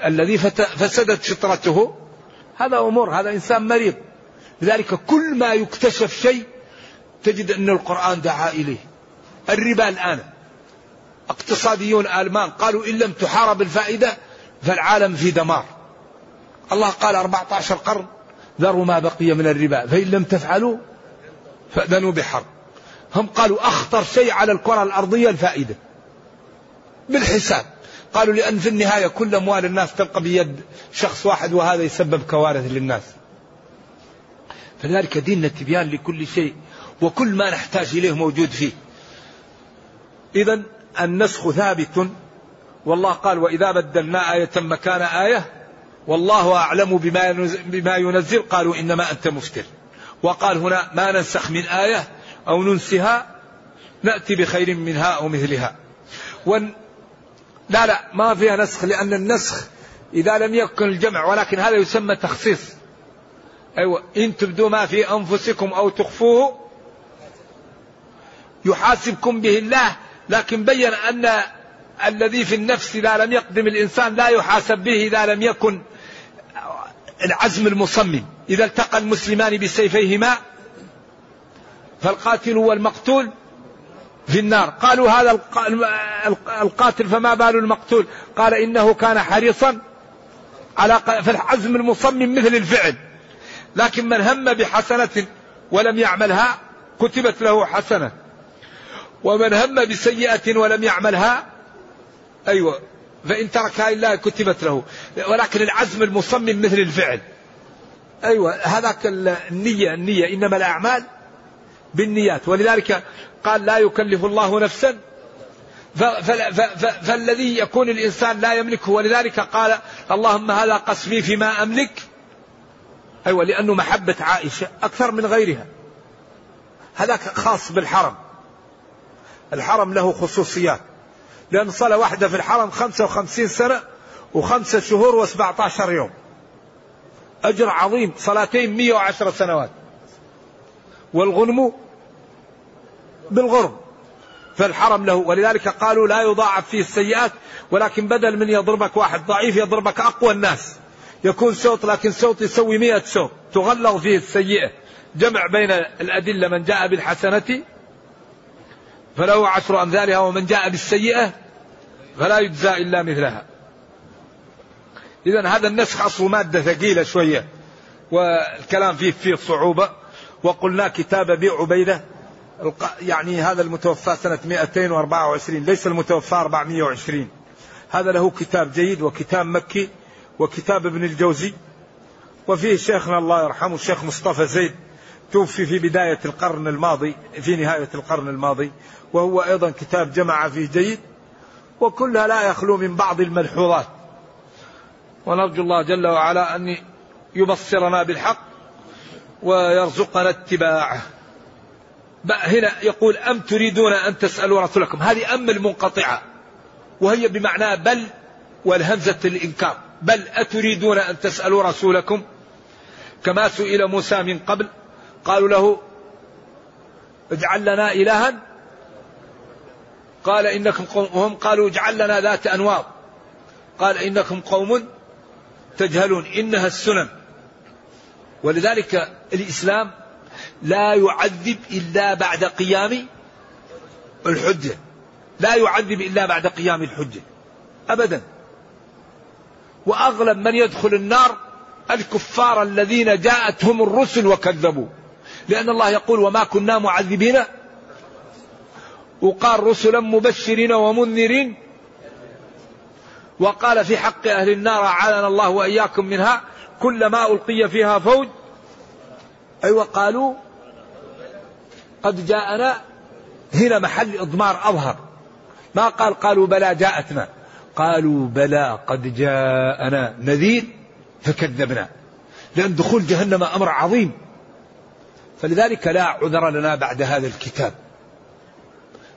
الذي فسدت فطرته. هذا أمور هذا إنسان مريض. لذلك كل ما يكتشف شيء تجد أن القرآن دعا إليه. الربا الآن. اقتصاديون ألمان قالوا إن لم تحارب الفائدة فالعالم في دمار. الله قال 14 قرن ذروا ما بقي من الربا فإن لم تفعلوا فأذنوا بحرب. هم قالوا أخطر شيء على الكرة الأرضية الفائدة. بالحساب. قالوا لأن في النهاية كل أموال الناس تبقى بيد شخص واحد وهذا يسبب كوارث للناس. فلذلك ديننا تبيان لكل شيء وكل ما نحتاج إليه موجود فيه. إذا النسخ ثابت. والله قال وإذا بدلنا آية مكان آية والله أعلم بما بما ينزل. قالوا إنما أنت مفتر. وقال هنا ما ننسخ من آية أو ننسها نأتي بخير منها أو مثلها. ون لا لا ما فيها نسخ لأن النسخ إذا لم يكن الجمع ولكن هذا يسمى تخصيص. أيوة إن تبدوا ما في أنفسكم أو تخفوه يحاسبكم به الله لكن بين أن الذي في النفس إذا لم يقدم الإنسان لا يحاسب به إذا لم يكن العزم المصمم. إذا التقى المسلمان بسيفيهما فالقاتل والمقتول في النار. قالوا هذا القاتل فما بال المقتول؟ قال إنه كان حريصا على فالعزم المصمم مثل الفعل. لكن من هم بحسنة ولم يعملها كتبت له حسنة. ومن هم بسيئة ولم يعملها أيوة. فإن تركها إلا كتبت له. ولكن العزم المصمم مثل الفعل. أيوة. هذاك النية النية. إنما الأعمال بالنيات. ولذلك قال لا يكلف الله نفسا. فالذي يكون الإنسان لا يملكه. ولذلك قال اللهم هذا قسمي فيما أملك. أيوة. لأنه محبة عائشة أكثر من غيرها. هذاك خاص بالحرم. الحرم له خصوصيات. لأن صلاة واحدة في الحرم خمسة وخمسين سنة وخمسة شهور وسبعة عشر يوم. أجر عظيم صلاتين مية وعشر سنوات. والغنم بالغرم فالحرم له. ولذلك قالوا لا يضاعف فيه السيئات ولكن بدل من يضربك واحد ضعيف يضربك أقوى الناس. يكون صوت لكن صوت يسوي مئة صوت تغلظ فيه السيئة. جمع بين الأدلة من جاء بالحسنة فله عشر أمثالها ومن جاء بالسيئة فلا يجزى إلا مثلها. إذا هذا النسخ أصله مادة ثقيلة شوية والكلام فيه فيه صعوبة. وقلنا كتاب أبي عبيدة يعني هذا المتوفى سنة 224 ليس المتوفى 420 هذا له كتاب جيد وكتاب مكي وكتاب ابن الجوزي. وفيه شيخنا الله يرحمه الشيخ مصطفى زيد. توفي في بداية القرن الماضي في نهاية القرن الماضي وهو أيضا كتاب جمع فيه جيد وكلها لا يخلو من بعض الملحوظات. ونرجو الله جل وعلا أن يبصرنا بالحق ويرزقنا اتباعه. هنا يقول أم تريدون أن تسألوا رسولكم؟ هذه أم المنقطعة وهي بمعنى بل والهمزة الإنكار. بل أتريدون أن تسألوا رسولكم؟ كما سئل موسى من قبل قالوا له اجعل لنا إلها. قال إنكم قوم وهم قالوا اجعل لنا ذات أنواط. قال إنكم قوم تجهلون إنها السنن. ولذلك الإسلام لا يعذب إلا بعد قيام الحجة. لا يعذب إلا بعد قيام الحجة. أبدا. وأغلب من يدخل النار الكفار الذين جاءتهم الرسل وكذبوا. لأن الله يقول وما كنا معذبين وقال رسلا مبشرين ومنذرين وقال في حق أهل النار أعاذنا الله وإياكم منها كلما ألقي فيها فوج أيوة قالوا قد جاءنا هنا محل إضمار أظهر ما قال قالوا بلى جاءتنا قالوا بلى قد جاءنا نذير فكذبنا لأن دخول جهنم أمر عظيم فلذلك لا عذر لنا بعد هذا الكتاب.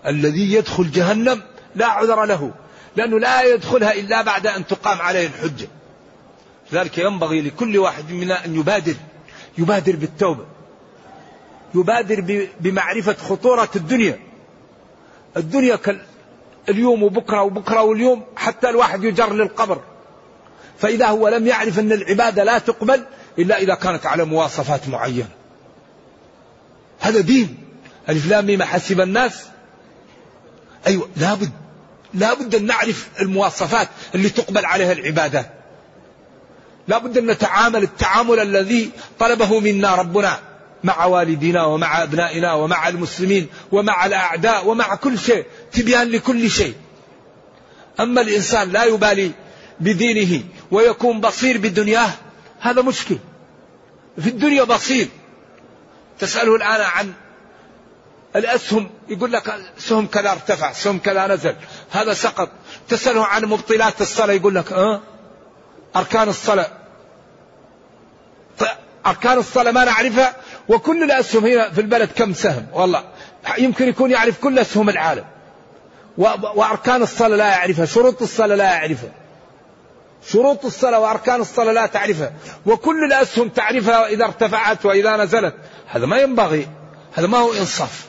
الذي يدخل جهنم لا عذر له لأنه لا يدخلها إلا بعد أن تقام عليه الحجة. لذلك ينبغي لكل واحد منا أن يبادر يبادر بالتوبة يبادر بمعرفة خطورة الدنيا. الدنيا اليوم وبكرة وبكرة واليوم حتى الواحد يجر للقبر. فإذا هو لم يعرف أن العبادة لا تقبل إلا إذا كانت على مواصفات معينة. هذا دين. ألف لام حسب الناس. أيوة لابد. لابد أن نعرف المواصفات اللي تقبل عليها العبادات لا بد أن نتعامل التعامل الذي طلبه منا ربنا مع والدينا ومع أبنائنا ومع المسلمين ومع الأعداء ومع كل شيء تبيان لكل شيء. أما الإنسان لا يبالي بدينه ويكون بصير بدنياه هذا مشكل. في الدنيا بصير. تسأله الآن عن الأسهم يقول لك سهم كذا ارتفع سهم كذا نزل هذا سقط. تسأله عن مبطلات الصلاة يقول لك أه؟ أركان الصلاة. أركان الصلاة ما نعرفها وكل الأسهم هنا في البلد كم سهم؟ والله يمكن يكون يعرف كل أسهم العالم. وأركان الصلاة لا يعرفها شروط الصلاة لا يعرفها. شروط الصلاة وأركان الصلاة لا تعرفها. وكل الأسهم تعرفها إذا ارتفعت وإذا نزلت. هذا ما ينبغي هذا ما هو إنصاف.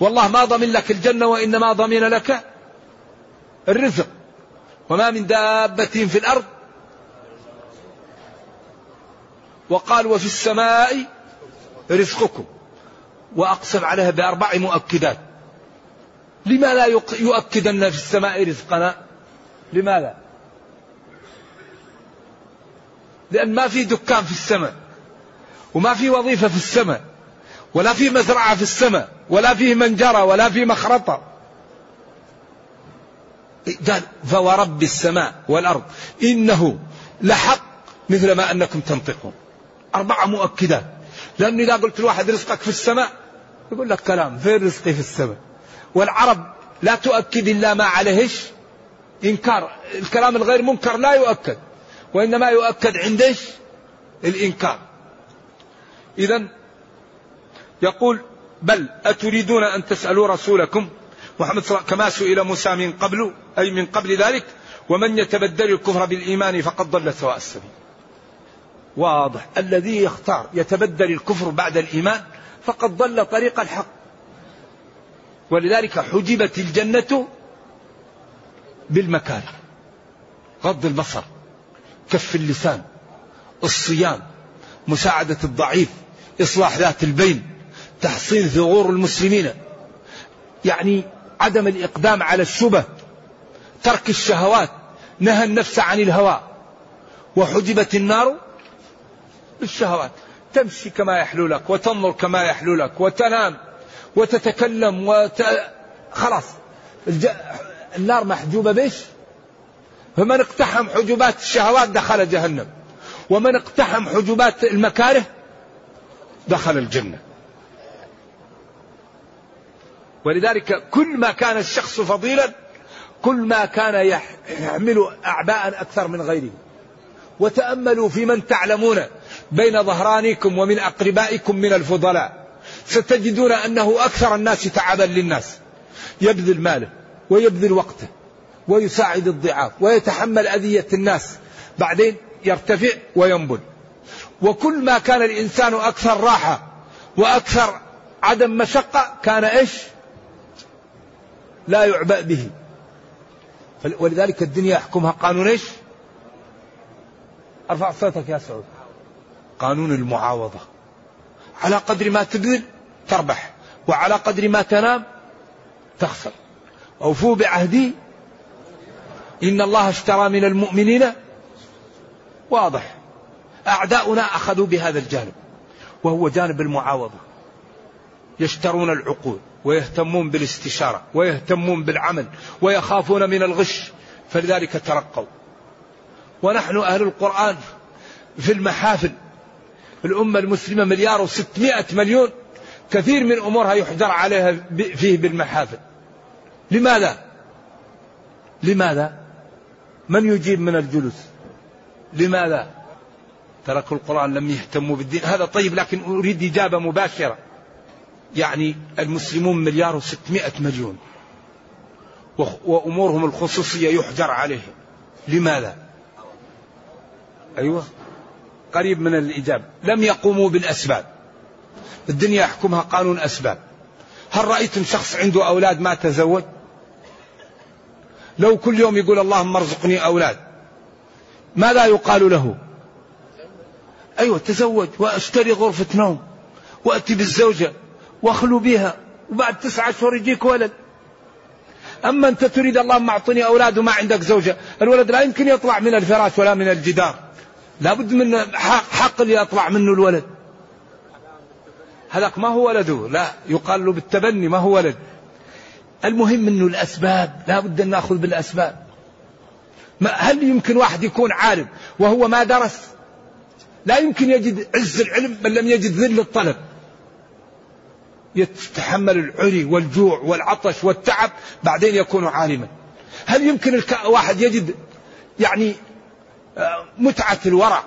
والله ما ضمن لك الجنة وإنما ضمن لك الرزق. وما من دابة في الأرض. وقال وفي السماء رزقكم. وأقسم عليها بأربع مؤكدات. لما لا يؤكدن في السماء رزقنا؟ لماذا؟ لأن ما في دكان في السماء. وما في وظيفة في السماء ولا في مزرعة في السماء ولا فيه منجرة ولا في مخرطة. قال فورب السماء والأرض. إنه لحق مثل ما أنكم تنطقون. أربعة مؤكدات. لأنه إذا قلت الواحد رزقك في السماء يقول لك كلام فين رزقي في السماء؟ والعرب لا تؤكد إلا ما عليهش. إنكار الكلام الغير منكر لا يؤكد. وإنما يؤكد عند الإنكار. إذا يقول بل أتريدون أن تسألوا رسولكم محمد صلى الله عليه وسلم كما سئل موسى من قبل أي من قبل ذلك ومن يتبدل الكفر بالإيمان فقد ضل سواء السبيل. واضح. الذي يختار يتبدل الكفر بعد الإيمان فقد ضل طريق الحق. ولذلك حجبت الجنة بالمكاره. غض البصر كف اللسان الصيام مساعدة الضعيف إصلاح ذات البين تحصين ثغور المسلمين. يعني عدم الإقدام على الشبه ترك الشهوات نهى النفس عن الهوى. وحجبت النار بالشهوات. تمشي كما يحلو لك وتنظر كما يحلو لك وتنام وتتكلم وت... خلاص. الج... النار محجوبة بيش فمن اقتحم حجبات الشهوات دخل جهنم. ومن اقتحم حجبات المكاره دخل الجنة. ولذلك كل ما كان الشخص فضيلا كل ما كان يحمل أعباء أكثر من غيره. وتأملوا في من تعلمون بين ظهرانكم ومن أقربائكم من الفضلاء. ستجدون أنه أكثر الناس تعبا للناس. يبذل ماله ويبذل وقته ويساعد الضعاف ويتحمل أذية الناس. بعدين يرتفع وينبل. وكل ما كان الإنسان أكثر راحة وأكثر عدم مشقة كان إيش؟ لا يعبأ به. ولذلك الدنيا يحكمها قانون إيش؟ أرفع صوتك يا سعود. قانون المعاوضة. على قدر ما تبذل تربح وعلى قدر ما تنام تخسر. أوفوا بعهدي. إن الله اشترى من المؤمنين. واضح. أعداؤنا أخذوا بهذا الجانب وهو جانب المعاوضة. يشترون العقول ويهتمون بالاستشارة ويهتمون بالعمل ويخافون من الغش فلذلك ترقوا. ونحن أهل القرآن في المحافل الأمة المسلمة مليار وستمائة مليون كثير من أمورها يحجر عليها فيه بالمحافل. لماذا؟ لماذا؟ من يجيب من الجلوس؟ لماذا؟ تركوا القرآن لم يهتموا بالدين. هذا طيب لكن أريد إجابة مباشرة. يعني المسلمون مليار وستمائة مليون. وأمورهم الخصوصية يحجر عليهم. لماذا؟ أيوة. قريب من الإجابة. لم يقوموا بالأسباب. الدنيا يحكمها قانون أسباب. هل رأيتم شخص عنده أولاد ما تزوج؟ لو كل يوم يقول اللهم ارزقني أولاد ماذا يقال له؟ أيوة تزوج وأشتري غرفة نوم وأتي بالزوجة وأخلو بها وبعد تسعة أشهر يجيك ولد. أما أنت تريد اللهم أعطني أولاد وما عندك زوجة الولد لا يمكن يطلع من الفراش ولا من الجدار. لابد من حق اللي يطلع منه الولد. هذاك ما هو ولده؟ لا يقال له بالتبني ما هو ولد. المهم إنه الأسباب لابد أن نأخذ بالأسباب. هل يمكن واحد يكون عالم وهو ما درس؟ لا يمكن يجد عز العلم بل لم يجد ذل الطلب. يتحمل العري والجوع والعطش والتعب بعدين يكون عالما. هل يمكن واحد يجد يعني آه، متعة الورع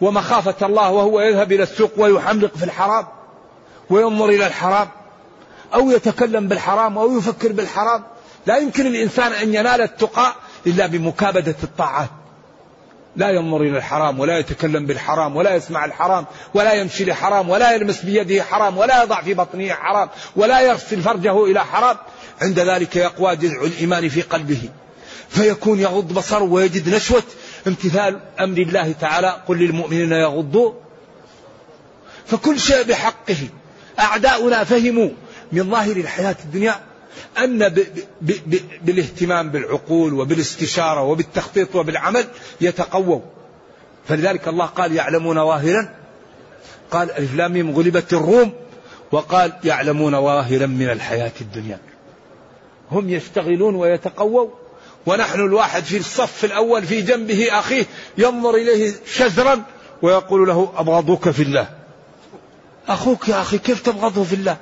ومخافة الله وهو يذهب إلى السوق ويحملق في الحرام وينظر إلى الحرام أو يتكلم بالحرام أو يفكر بالحرام؟ لا يمكن الإنسان أن ينال التقى إلا بمكابدة الطاعات. لا ينظر إلى الحرام ولا يتكلم بالحرام ولا يسمع الحرام ولا يمشي لحرام ولا يلمس بيده حرام ولا يضع في بطنه حرام ولا يغسل فرجه إلى حرام. عند ذلك يقوى جذع الإيمان في قلبه. فيكون يغض بصره ويجد نشوة. امتثال أمر الله تعالى. قل للمؤمنين يغضوا. فكل شيء بحقه. أعداؤنا فهموا. من ظاهر الحياة الدنيا أن بالاهتمام بالعقول وبالاستشارة وبالتخطيط وبالعمل يتقووا فلذلك الله قال يعلمون واهرا قال ألف لام غلبت الروم. وقال يعلمون واهرا من الحياة الدنيا. هم يشتغلون ويتقووا ونحن الواحد في الصف الأول في جنبه أخيه ينظر إليه شزرا ويقول له أبغضك في الله. أخوك يا أخي كيف تبغضه في الله؟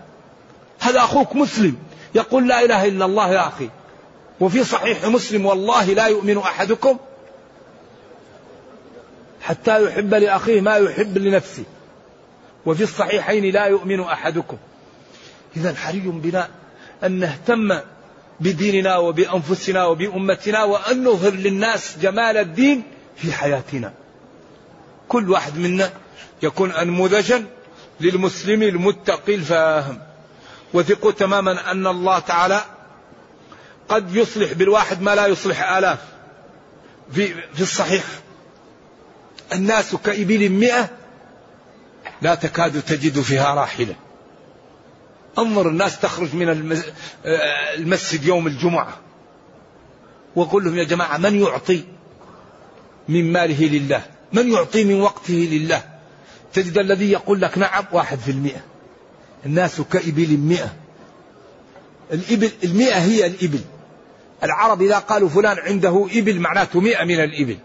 هذا أخوك مسلم. يقول لا إله إلا الله يا أخي. وفي صحيح مسلم والله لا يؤمن أحدكم حتى يحب لأخيه ما يحب لنفسه. وفي الصحيحين لا يؤمن أحدكم. إذا حري بنا أن نهتم بديننا وبأنفسنا وبأمتنا وأن نظهر للناس جمال الدين في حياتنا. كل واحد منا يكون أنموذجا للمسلم المتقي الفاهم. وثقوا تماما أن الله تعالى قد يصلح بالواحد ما لا يصلح آلاف. في, في الصحيح الناس كإبل مئة لا تكاد تجد فيها راحلة. انظر الناس تخرج من المسجد يوم الجمعة وقل لهم يا جماعة من يعطي من ماله لله؟ من يعطي من وقته لله؟ تجد الذي يقول لك نعم واحد في المئة. الناس كإبل مئة. الإبل المئة هي الإبل. العرب إذا قالوا فلان عنده إبل معناته مئة من الإبل.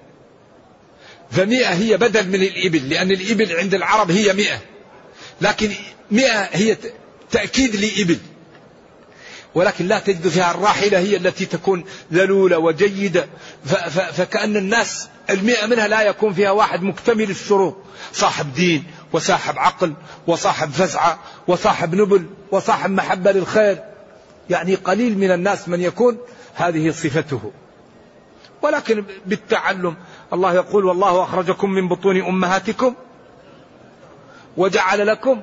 فمئة هي بدل من الإبل لأن الإبل عند العرب هي مئة. لكن مئة هي تأكيد لإبل. ولكن لا تجد فيها الراحلة هي التي تكون ذلولة وجيدة. فكأن الناس المئة منها لا يكون فيها واحد مكتمل الشروط صاحب دين وصاحب عقل وصاحب فزعة وصاحب نبل وصاحب محبة للخير. يعني قليل من الناس من يكون هذه صفته. ولكن بالتعلم الله يقول والله أخرجكم من بطون أمهاتكم وجعل لكم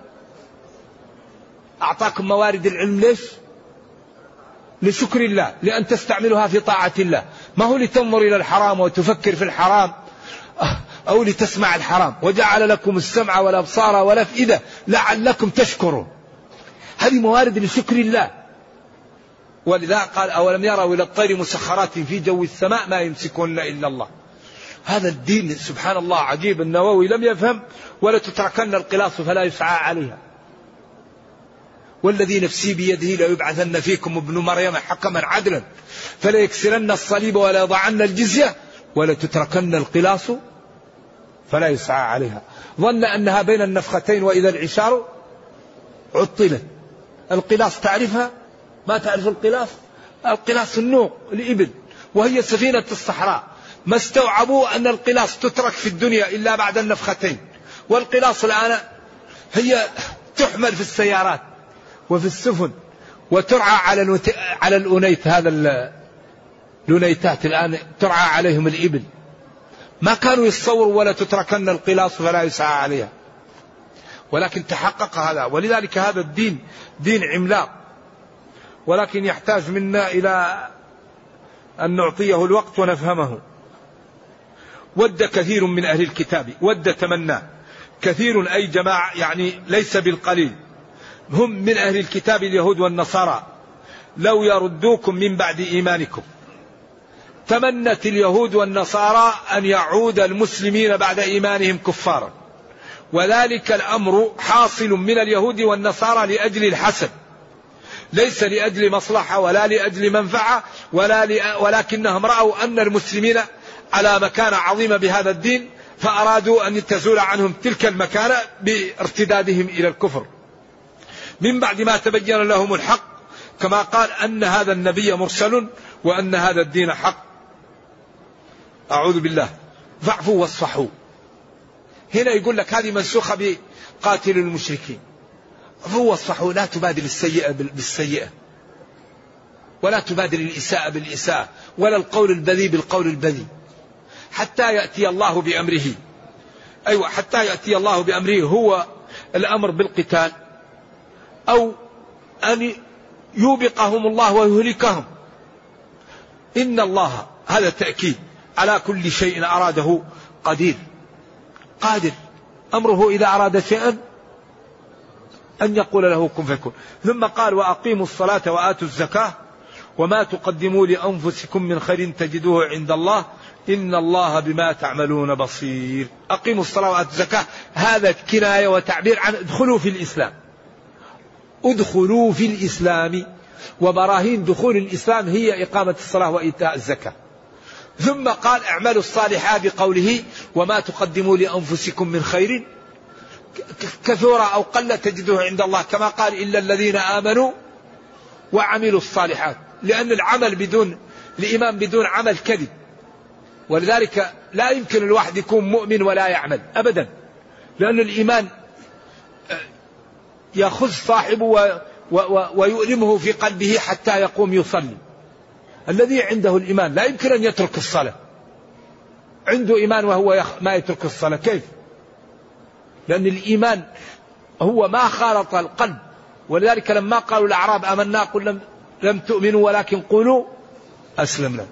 أعطاكم موارد العلم ليش؟ لشكر الله لأن تستعملها في طاعة الله. ما هو لتنظر إلى الحرام وتفكر في الحرام؟ أو لتسمع الحرام. وجعل لكم السمع والأبصار والأفئدة لعلكم تشكرون. هذه موارد لشكر الله. ولذا قال أولم يروا إلى الطير مسخرات في جو السماء ما يمسكون إلا الله. هذا الدين سبحان الله عجيب. النووي لم يفهم ولا تتركن القلاص فلا يسعى عليها. والذي نفسي بيده ليبعثن فيكم ابن مريم حكما عدلا. فلا يكسرن الصليب ولا يضعن الجزية ولا تتركن القلاص فلا يسعى عليها. ظن أنها بين النفختين وإذا العشار عطلت. القلاص تعرفها؟ ما تعرف القلاص؟ القلاص النوق الإبل وهي سفينة الصحراء. ما استوعبوا أن القلاص تترك في الدنيا إلا بعد النفختين. والقلاص الآن هي تحمل في السيارات وفي السفن وترعى على على الأنيت هذا الأنيتات الآن ترعى عليهم الإبل. ما كانوا يتصوروا ولا تتركن القلاص فلا يسعى عليها. ولكن تحقق هذا. ولذلك هذا الدين دين عملاق. ولكن يحتاج منا إلى أن نعطيه الوقت ونفهمه. ود كثير من أهل الكتاب ود تمنى. كثير أي جماعة يعني ليس بالقليل. هم من أهل الكتاب اليهود والنصارى. لو يردوكم من بعد إيمانكم. تمنت اليهود والنصارى أن يعود المسلمين بعد إيمانهم كفارا. وذلك الأمر حاصل من اليهود والنصارى لأجل الحسد. ليس لأجل مصلحة ولا لأجل منفعة ولا ولكنهم رأوا أن المسلمين على مكانة عظيمة بهذا الدين فأرادوا أن تزول عنهم تلك المكانة بارتدادهم إلى الكفر. من بعد ما تبين لهم الحق كما قال أن هذا النبي مرسل وأن هذا الدين حق. أعوذ بالله. فاعفوا واصفحوا. هنا يقول لك هذه منسوخة بقاتل المشركين. عفوا واصفحوا. لا تبادل السيئة بالسيئة. ولا تبادل الإساءة بالإساءة. ولا القول البذيء بالقول البذيء. حتى يأتي الله بأمره. أيوة حتى يأتي الله بأمره هو الأمر بالقتال. أو أن يوبقهم الله ويهلكهم. إن الله هذا تأكيد. على كل شيء أراده قدير. قادر. أمره إذا أراد شيئا أن يقول له كن فيكون. ثم قال وأقيموا الصلاة وآتوا الزكاة وما تقدموا لأنفسكم من خير تجدوه عند الله إن الله بما تعملون بصير. أقيموا الصلاة وآتوا الزكاة. هذا كناية وتعبير عن ادخلوا في الإسلام. ادخلوا في الإسلام. وبراهين دخول الإسلام هي إقامة الصلاة وإيتاء الزكاة. ثم قال اعملوا الصالحات بقوله وما تقدموا لأنفسكم من خير. كثورة أو قل تجده عند الله كما قال إلا الذين آمنوا وعملوا الصالحات. لأن العمل بدون الإيمان بدون عمل كذب. ولذلك لا يمكن الواحد يكون مؤمن ولا يعمل أبدا. لأن الإيمان آه، يأخذ صاحبه ويؤلمه في قلبه حتى يقوم يصلي. الذي عنده الإيمان لا يمكن أن يترك الصلاة. عنده إيمان وهو ما يترك الصلاة. كيف؟ لأن الإيمان هو ما خالط القلب. ولذلك لما قالوا الأعراب آمنا قل لم, لم تؤمنوا ولكن قولوا أسلمنا.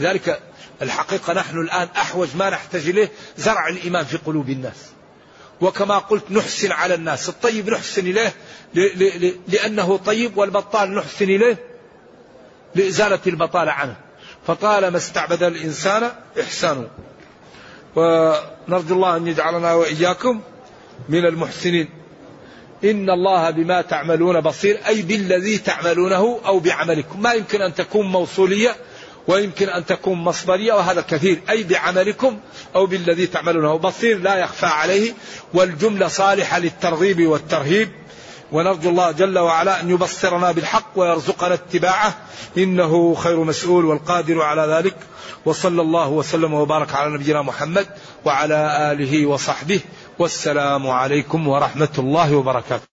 لذلك الحقيقة نحن الآن أحوج ما نحتاج إليه زرع الإيمان في قلوب الناس. وكما قلت نحسن على الناس. الطيب نحسن إليه لأنه طيب والبطال نحسن إليه لإزالة البطالة عنه. فطالما استعبد الإنسان إحسانه ونرجو الله أن يجعلنا وإياكم من المحسنين. إن الله بما تعملون بصير أي بالذي تعملونه أو بعملكم. ما يمكن أن تكون موصولية ويمكن أن تكون مصدرية وهذا كثير. أي بعملكم أو بالذي تعملونه. بصير لا يخفى عليه والجملة صالحة للترغيب والترهيب. ونرجو الله جل وعلا أن يبصرنا بالحق ويرزقنا اتباعه. إنه خير مسؤول والقادر على ذلك. وصلى الله وسلم وبارك على نبينا محمد وعلى آله وصحبه. والسلام عليكم ورحمة الله وبركاته.